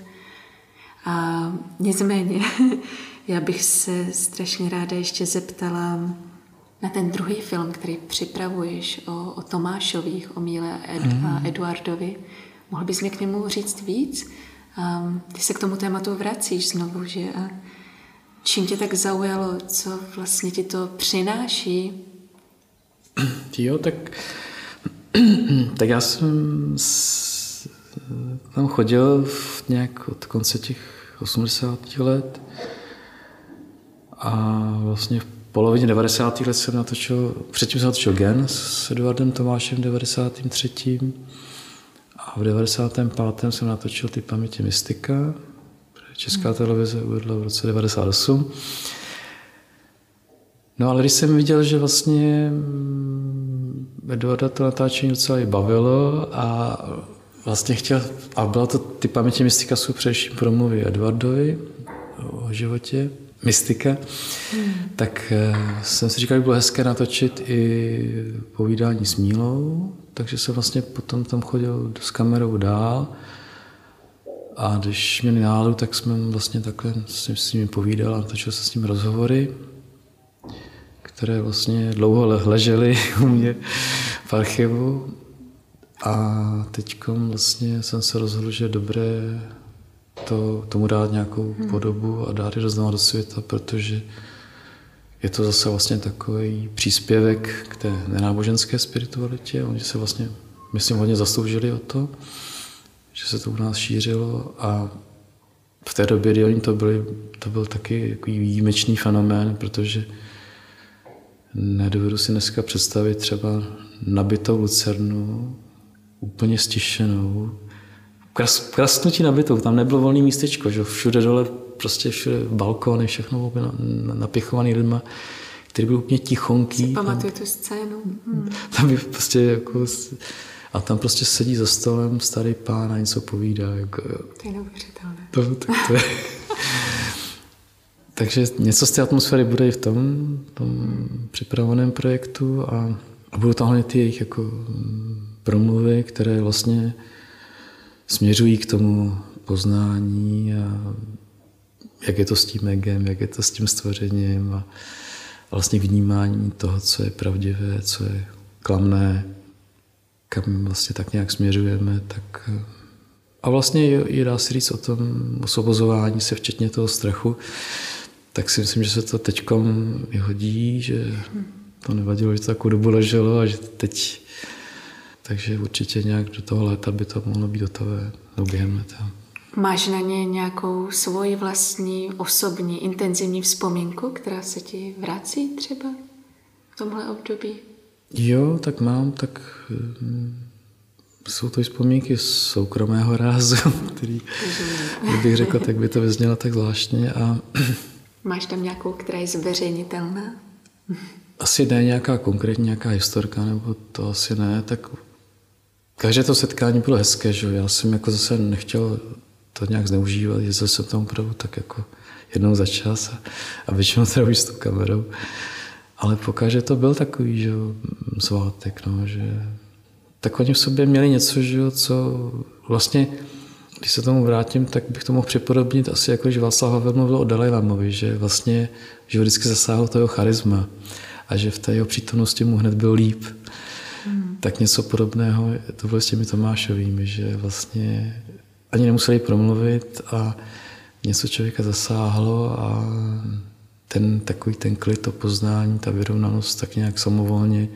A nicméně, já bych se strašně ráda ještě zeptala na ten druhý film, který připravuješ o, o Tomášových, o Míle Ed, mm. a Eduardovi. Mohl bys mi k němu říct víc? A ty se k tomu tématu vracíš znovu, že? A čím tě tak zaujalo, co vlastně ti to přináší Jo, tak, tak já jsem tam chodil v nějak od konce těch 80 let a vlastně v polovině 90. let jsem natočil, předtím jsem natočil Gen s Eduardem Tomášem v 93. A v 95. jsem natočil ty paměti Mystika. Česká televize uvedla v roce 98. No ale když jsem viděl, že vlastně mm, Eduarda to natáčení docela i bavilo a vlastně chtěl, a bylo to, ty paměti mystika jsou především promluvy Eduardovi o životě, mystika, hmm. tak eh, jsem si říkal, že by bylo hezké natočit i povídání s Mílou, takže jsem vlastně potom tam chodil s kamerou dál a když měli náladu, tak jsme vlastně takhle s ním povídal a natočil se s ním rozhovory které vlastně dlouho ležely u mě v archivu. A teď vlastně jsem se rozhodl, že je dobré to, tomu dát nějakou hmm. podobu a dát je rozdávat do světa, protože je to zase vlastně takový příspěvek k té nenáboženské spiritualitě. Oni se vlastně, myslím, hodně zasloužili o to, že se to u nás šířilo a v té době, kdy oni to byli, to byl taky takový výjimečný fenomén, protože Nedovedu si dneska představit třeba nabitou lucernu, úplně stišenou, kras, krasnutí nabitou, tam nebylo volné místečko, že všude dole, prostě všude balkony, všechno bylo napichovaný lidma, který byl úplně tichonký. Si pamatuju tu scénu. Hmm. Tam by prostě jako, a tam prostě sedí za stolem starý pán a něco povídá. Jako, to je neuvěřitelné. To, to, to je, Takže něco z té atmosféry bude i v tom, tom připraveném projektu a, a budou tam ty jejich jako mm, promluvy, které vlastně směřují k tomu poznání a jak je to s tím egem, jak je to s tím stvořením a vlastně vnímání toho, co je pravdivé, co je klamné, kam vlastně tak nějak směřujeme, tak a vlastně je, dá se říct o tom osvobozování se, včetně toho strachu, tak si myslím, že se to teď vyhodí, že to nevadilo, že to takovou dobu leželo a že teď takže určitě nějak do toho léta by to mohlo být hotové, během léta. Máš na ně nějakou svoji vlastní, osobní, intenzivní vzpomínku, která se ti vrací třeba v tomhle období? Jo, tak mám, tak hm, jsou to vzpomínky z soukromého rázu, který, kdybych řekl, tak by to vyznělo tak zvláštně a Máš tam nějakou, která je zveřejnitelná? Asi ne nějaká konkrétní nějaká historka, nebo to asi ne, tak každé to setkání bylo hezké, že já jsem jako zase nechtěl to nějak zneužívat, jezdil jsem tam opravdu tak jako jednou za čas a, a většinou teda už s tou kamerou. Ale pokaže to byl takový, že svátek, no, že tak oni v sobě měli něco, že co vlastně když se tomu vrátím, tak bych to mohl připodobnit asi jako, že Václav Havel mluvil o Dalaj Lamovi, že vlastně že ho vždycky zasáhlo to jeho charisma a že v té jeho přítomnosti mu hned byl líp. Hmm. Tak něco podobného to bylo s těmi Tomášovými, že vlastně ani nemuseli promluvit a něco člověka zasáhlo a ten takový ten klid, to poznání, ta vyrovnanost tak nějak samovolně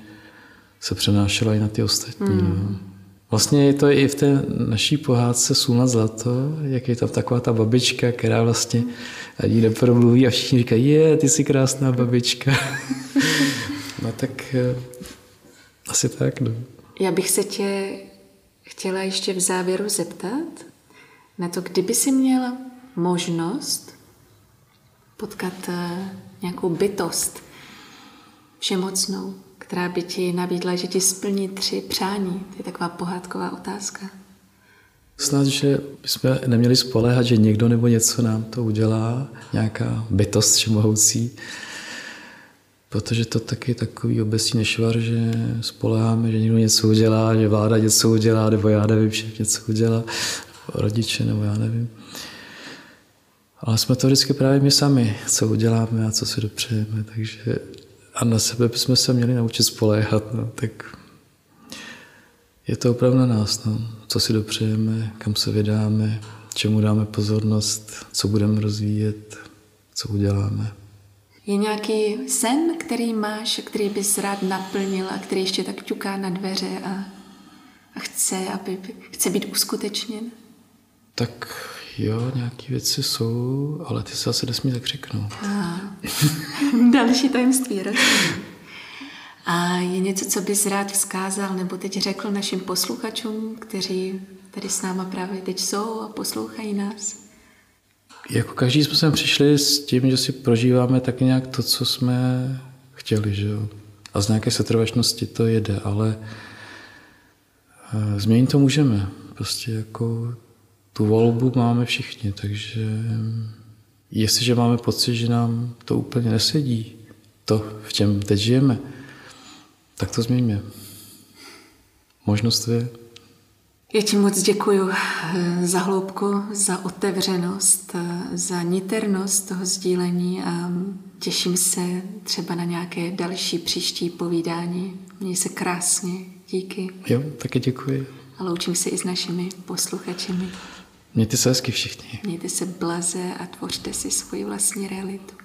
se přenášela i na ty ostatní. Hmm. No. Vlastně je to i v té naší pohádce Sůl na zlato, jak je tam taková ta babička, která vlastně ani nepromluví a všichni říkají, je, ty jsi krásná babička. no tak eh, asi tak, no. Já bych se tě chtěla ještě v závěru zeptat na to, kdyby si měla možnost potkat eh, nějakou bytost všemocnou, která by ti nabídla, že ti splní tři přání? To je taková pohádková otázka. Snad, že bychom neměli spoléhat, že někdo nebo něco nám to udělá, nějaká bytost všemohoucí, protože to taky takový obecný nešvar, že spoleháme, že někdo něco udělá, že vláda něco udělá, nebo já nevím, že něco udělá, rodiče, nebo já nevím. Ale jsme to vždycky právě my sami, co uděláme a co si dopřejeme, takže a na sebe bychom se měli naučit spoléhat. No. Tak je to opravdu na nás, no. co si dopřejeme, kam se vydáme, čemu dáme pozornost, co budeme rozvíjet, co uděláme. Je nějaký sen, který máš, který bys rád naplnil a který ještě tak ťuká na dveře a, a chce, aby, chce být uskutečněn? Tak Jo, nějaké věci jsou, ale ty se asi nesmí tak řeknout. A, další tajemství, rozumím. A je něco, co bys rád vzkázal nebo teď řekl našim posluchačům, kteří tady s náma právě teď jsou a poslouchají nás? Jako každý jsme sem přišli s tím, že si prožíváme tak nějak to, co jsme chtěli, že jo. A z nějaké setrvačnosti to jede, ale eh, změnit to můžeme. Prostě jako tu volbu máme všichni, takže jestliže máme pocit, že nám to úplně nesedí, to, v čem teď žijeme, tak to změňme. Možnost je. Já ti moc děkuji eh, za hloubku, za otevřenost, eh, za niternost toho sdílení a těším se třeba na nějaké další příští povídání. Měj se krásně, díky. Jo, taky děkuji. A loučím se i s našimi posluchačemi. Mějte se hezky všichni. Mějte se blaze a tvořte si svoji vlastní realitu.